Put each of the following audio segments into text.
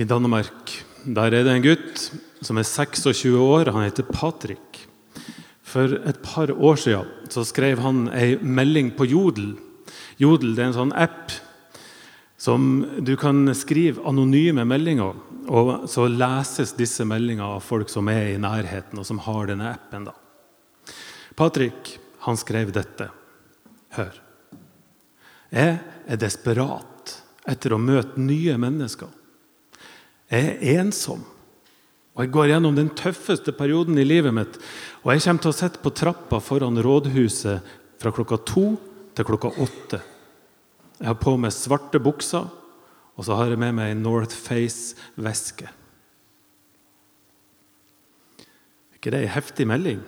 I Danmark der er det en gutt som er 26 år. Han heter Patrick. For et par år siden så skrev han ei melding på Jodel. Jodel det er en sånn app som du kan skrive anonyme meldinger. Og så leses disse meldingene av folk som er i nærheten, og som har denne appen. da. Patrick han skrev dette. Hør. Jeg er desperat etter å møte nye mennesker. Jeg er ensom, og jeg går gjennom den tøffeste perioden i livet mitt. Og jeg kommer til å sitte på trappa foran rådhuset fra klokka to til klokka åtte. Jeg har på meg svarte bukser, og så har jeg med meg en North Face-veske. Ikke det en heftig melding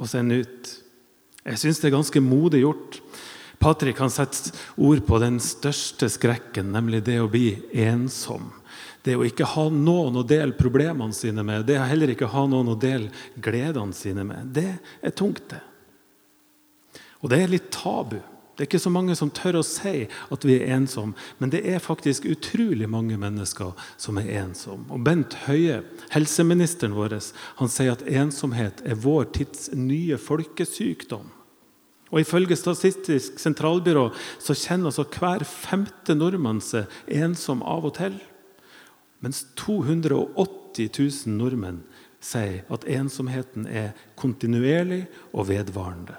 å sende ut? Jeg syns det er ganske modig gjort. Patrick han setter ord på den største skrekken, nemlig det å bli ensom. Det å ikke ha noen å dele problemene sine med, det å heller ikke ha noen å dele gledene sine med, det er tungt, det. Og det er litt tabu. Det er ikke så mange som tør å si at vi er ensomme, men det er faktisk utrolig mange mennesker som er ensomme. Og Bent Høie, helseministeren vår, han sier at ensomhet er vår tids nye folkesykdom. Og Ifølge Statistisk sentralbyrå så kjenner altså hver femte nordmann seg ensom av og til. Mens 280 000 nordmenn sier at ensomheten er kontinuerlig og vedvarende.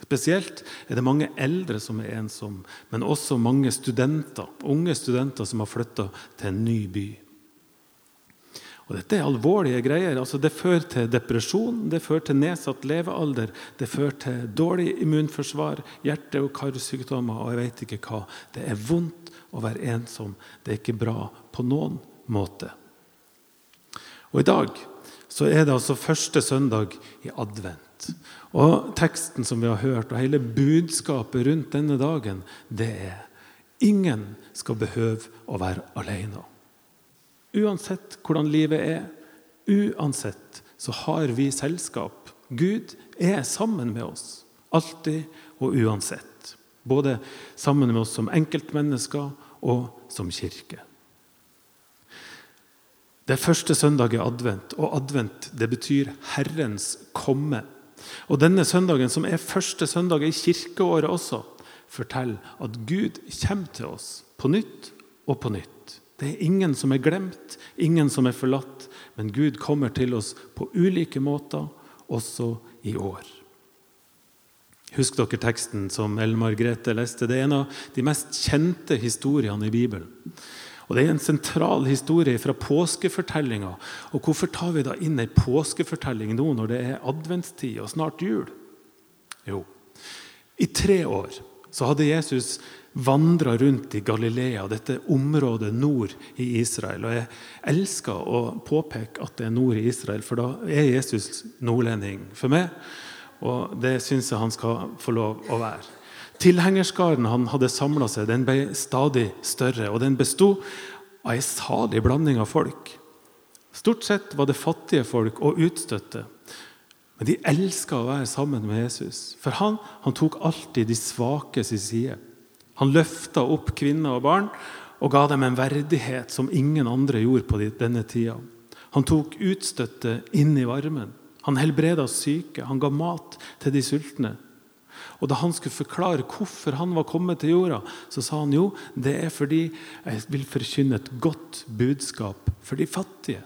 Spesielt er det mange eldre som er ensomme, men også mange studenter, unge studenter som har flytta til en ny by. Og Dette er alvorlige greier. Altså, det fører til depresjon, det fører til nedsatt levealder, det fører til dårlig immunforsvar, hjerte- og karsykdommer og jeg vet ikke hva. Det er vondt å være ensom. Det er ikke bra på noen måte. Og I dag så er det altså første søndag i advent. Og Teksten som vi har hørt, og hele budskapet rundt denne dagen, det er ingen skal behøve å være alene. Uansett hvordan livet er, uansett så har vi selskap. Gud er sammen med oss, alltid og uansett. Både sammen med oss som enkeltmennesker og som kirke. Det er første søndag i advent, og advent det betyr Herrens komme. Og Denne søndagen, som er første søndag i kirkeåret også, forteller at Gud kommer til oss på nytt og på nytt. Det er ingen som er glemt, ingen som er forlatt, men Gud kommer til oss på ulike måter, også i år. Husk dere teksten som Ellen Margrethe leste. Det er en av de mest kjente historiene i Bibelen. Og Det er en sentral historie fra påskefortellinga. Og hvorfor tar vi da inn ei påskefortelling nå når det er adventstid og snart jul? Jo, i tre år så hadde Jesus vandra rundt i Galilea, dette området nord i Israel. Og Jeg elsker å påpeke at det er nord i Israel, for da er Jesus nordlending for meg. Og det syns jeg han skal få lov å være. Tilhengerskaren han hadde samla seg, den ble stadig større. Og den besto av ei salig blanding av folk. Stort sett var det fattige folk og utstøtte. Men de elska å være sammen med Jesus, for han, han tok alltid de svake sin side. Han løfta opp kvinner og barn og ga dem en verdighet som ingen andre gjorde på denne tida. Han tok utstøtte inn i varmen. Han helbreda syke. Han ga mat til de sultne. Og Da han skulle forklare hvorfor han var kommet til jorda, så sa han jo det er fordi jeg vil forkynne et godt budskap for de fattige.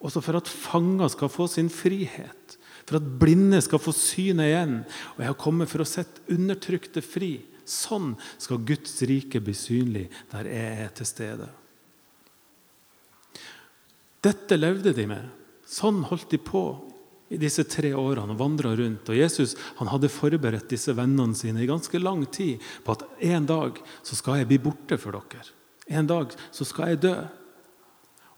Også for at fanger skal få sin frihet. For at blinde skal få synet igjen. Og jeg har kommet for å sette undertrykte fri. Sånn skal Guds rike bli synlig der jeg er til stede. Dette levde de med. Sånn holdt de på i disse tre årene og vandra rundt. Og Jesus han hadde forberedt disse vennene sine i ganske lang tid på at en dag så skal jeg bli borte for dere. En dag så skal jeg dø.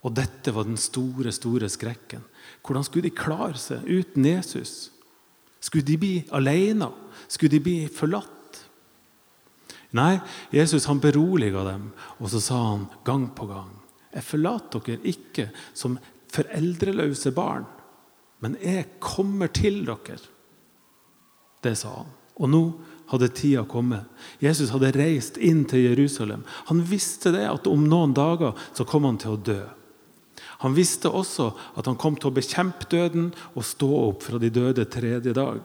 Og dette var den store, store skrekken. Hvordan skulle de klare seg uten Jesus? Skulle de bli alene? Skulle de bli forlatt? Nei, Jesus han beroliga dem, og så sa han gang på gang Jeg forlater dere ikke som foreldreløse barn. Men jeg kommer til dere. Det sa han. Og nå hadde tida kommet. Jesus hadde reist inn til Jerusalem. Han visste det at om noen dager så kom han til å dø. Han visste også at han kom til å bekjempe døden og stå opp fra de døde tredje dag.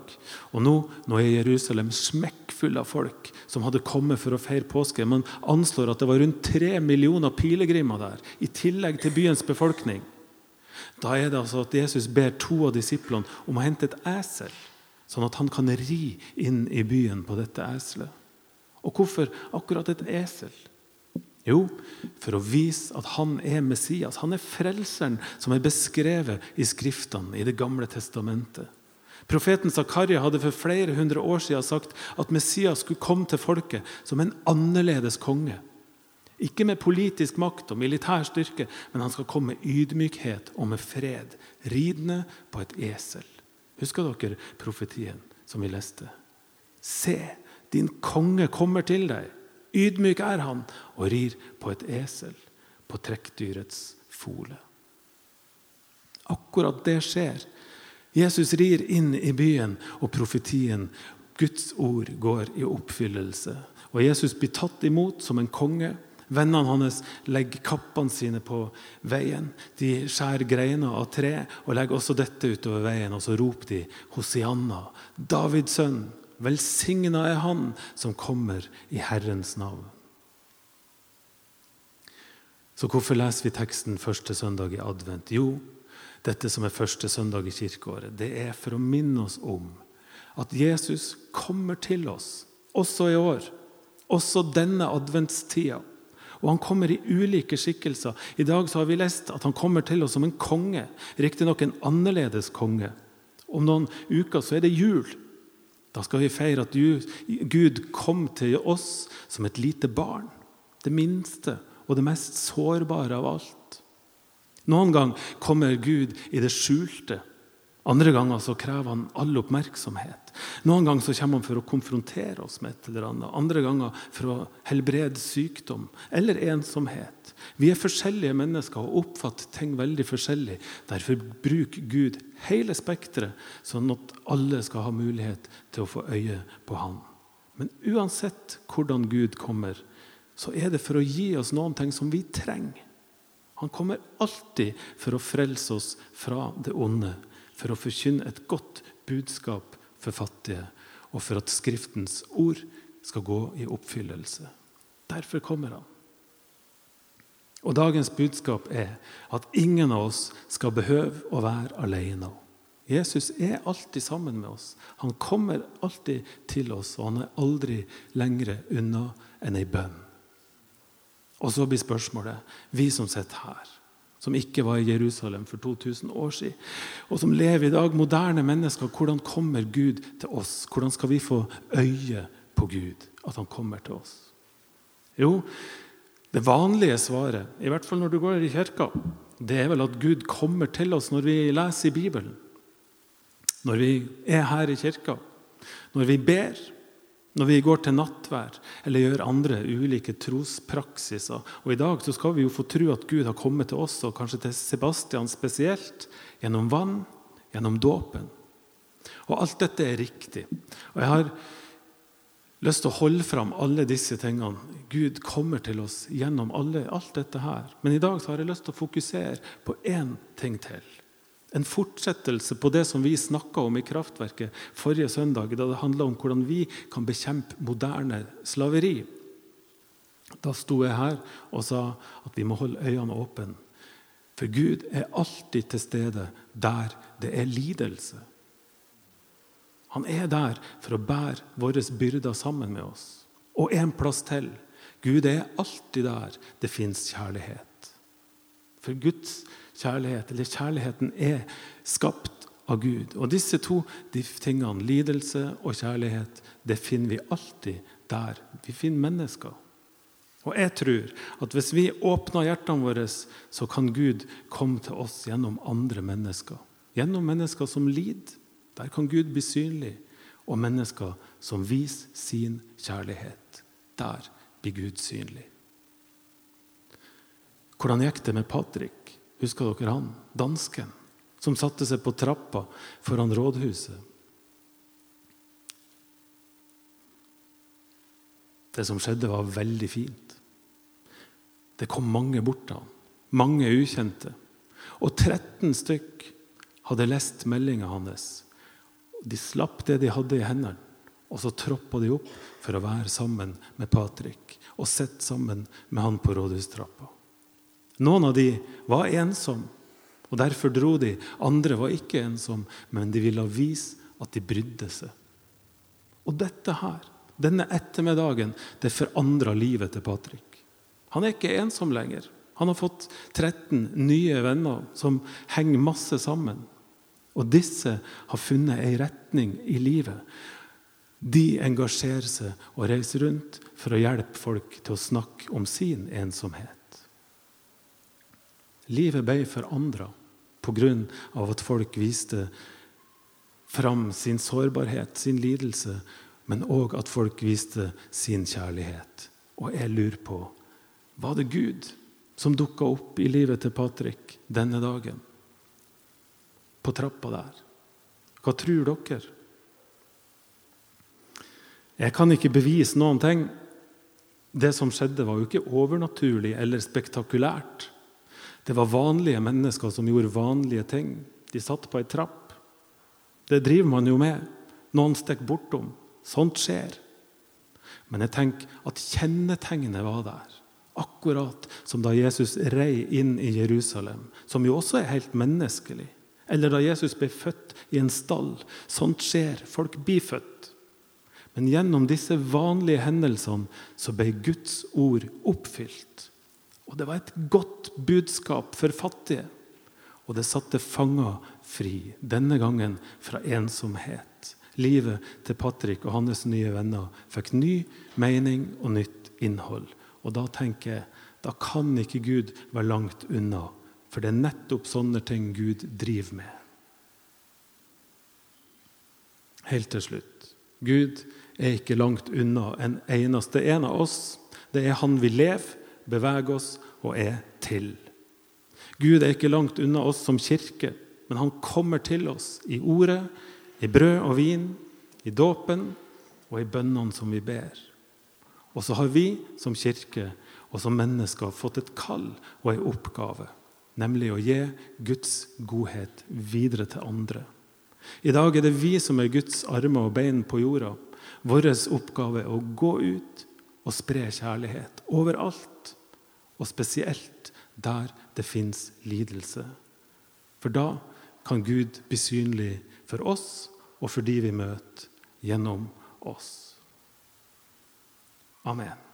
Og nå, nå er Jerusalem smekkfull av folk som hadde kommet for å feire påske. Man anslår at det var rundt tre millioner pilegrimer der, i tillegg til byens befolkning. Da er det altså at Jesus ber to av disiplene om å hente et esel, sånn at han kan ri inn i byen på dette eselet. Og hvorfor akkurat et esel? Jo, for å vise at han er Messias. Han er frelseren som er beskrevet i Skriftene i Det gamle testamentet. Profeten Zakaria hadde for flere hundre år siden sagt at Messias skulle komme til folket som en annerledes konge. Ikke med politisk makt og militær styrke, men han skal komme med ydmykhet og med fred, ridende på et esel. Husker dere profetien som vi leste? Se, din konge kommer til deg. Ydmyk er han og rir på et esel, på trekkdyrets fole. Akkurat det skjer. Jesus rir inn i byen, og profetien, Guds ord, går i oppfyllelse. Og Jesus blir tatt imot som en konge. Vennene hans legger kappene sine på veien. De skjærer greiner av tre og legger også dette utover veien. Og så roper de Hosianna, Davids sønn. Velsigna er Han som kommer i Herrens navn. Så hvorfor leser vi teksten første søndag i advent? Jo, dette som er første søndag i kirkeåret, det er for å minne oss om at Jesus kommer til oss, også i år. Også denne adventstida. Og han kommer i ulike skikkelser. I dag har vi lest at han kommer til oss som en konge. Riktignok en annerledes konge. Om noen uker så er det jul. Da skal vi feire at Gud kom til oss som et lite barn. Det minste og det mest sårbare av alt. Noen gang kommer Gud i det skjulte. Andre ganger så krever han all oppmerksomhet. Noen ganger så kommer han for å konfrontere oss med et eller annet. Andre ganger for å helbrede sykdom eller ensomhet. Vi er forskjellige mennesker og oppfatter ting veldig forskjellig. Derfor bruker Gud hele spekteret, sånn at alle skal ha mulighet til å få øye på Han. Men uansett hvordan Gud kommer, så er det for å gi oss noen ting som vi trenger. Han kommer alltid for å frelse oss fra det onde for å forkynne et godt budskap for fattige, og for at Skriftens ord skal gå i oppfyllelse. Derfor kommer han. Og Dagens budskap er at ingen av oss skal behøve å være alene. Jesus er alltid sammen med oss. Han kommer alltid til oss, og han er aldri lengre unna enn ei bønn. Og så blir spørsmålet, vi som sitter her som ikke var i Jerusalem for 2000 år siden, og som lever i dag, moderne mennesker. Hvordan kommer Gud til oss? Hvordan skal vi få øye på Gud, at han kommer til oss? Jo, det vanlige svaret, i hvert fall når du går i kirka, det er vel at Gud kommer til oss når vi leser i Bibelen. Når vi er her i kirka. Når vi ber når vi går til nattvær eller gjør andre ulike trospraksiser. Og I dag så skal vi jo få tro at Gud har kommet til oss, og kanskje til Sebastian spesielt, gjennom vann, gjennom dåpen. Og alt dette er riktig. Og jeg har lyst til å holde fram alle disse tingene. Gud kommer til oss gjennom alle, alt dette her. Men i dag så har jeg lyst til å fokusere på én ting til. En fortsettelse på det som vi snakka om i Kraftverket forrige søndag, da det handla om hvordan vi kan bekjempe moderne slaveri. Da sto jeg her og sa at vi må holde øynene åpne. For Gud er alltid til stede der det er lidelse. Han er der for å bære våre byrder sammen med oss. Og en plass til. Gud er alltid der det fins kjærlighet. For Guds kjærlighet, eller kjærligheten, er skapt av Gud. Og disse to de tingene, lidelse og kjærlighet, det finner vi alltid der vi finner mennesker. Og jeg tror at hvis vi åpner hjertene våre, så kan Gud komme til oss gjennom andre mennesker. Gjennom mennesker som lider. Der kan Gud bli synlig. Og mennesker som viser sin kjærlighet. Der blir Gud synlig. Hvordan gikk det med Patrick? Husker dere han? Dansken som satte seg på trappa foran rådhuset. Det som skjedde, var veldig fint. Det kom mange bort til han, mange ukjente. Og 13 stykk hadde lest meldinga hans. De slapp det de hadde i hendene, og så troppa de opp for å være sammen med Patrick og sitte sammen med han på rådhustrappa. Noen av de var ensomme, og derfor dro de. Andre var ikke ensomme, men de ville vise at de brydde seg. Og dette her, denne ettermiddagen, det forandra livet til Patrick. Han er ikke ensom lenger. Han har fått 13 nye venner som henger masse sammen. Og disse har funnet ei retning i livet. De engasjerer seg og reiser rundt for å hjelpe folk til å snakke om sin ensomhet. Livet ble forandra pga. at folk viste fram sin sårbarhet, sin lidelse, men òg at folk viste sin kjærlighet. Og jeg lurer på var det Gud som dukka opp i livet til Patrick denne dagen? På trappa der. Hva tror dere? Jeg kan ikke bevise noen ting. Det som skjedde, var jo ikke overnaturlig eller spektakulært. Det var vanlige mennesker som gjorde vanlige ting. De satt på ei trapp. Det driver man jo med. Noen stikker bortom. Sånt skjer. Men jeg tenker at kjennetegnet var der. Akkurat som da Jesus rei inn i Jerusalem, som jo også er helt menneskelig. Eller da Jesus ble født i en stall. Sånt skjer. Folk blir født. Men gjennom disse vanlige hendelsene så ble Guds ord oppfylt. Og det var et godt budskap for fattige. Og det satte fanger fri, denne gangen fra ensomhet. Livet til Patrick og hans nye venner fikk ny mening og nytt innhold. Og da tenker jeg da kan ikke Gud være langt unna. For det er nettopp sånne ting Gud driver med. Helt til slutt. Gud er ikke langt unna en eneste en av oss. Det er Han vi lever, beveger oss og er til. Gud er ikke langt unna oss som kirke, men han kommer til oss i ordet, i brød og vin, i dåpen og i bønnene som vi ber. Og så har vi som kirke og som mennesker fått et kall og en oppgave, nemlig å gi Guds godhet videre til andre. I dag er det vi som er Guds armer og bein på jorda. Vår oppgave er å gå ut og spre kjærlighet overalt, og spesielt der det fins lidelse. For da kan Gud bli synlig for oss og for de vi møter, gjennom oss. Amen.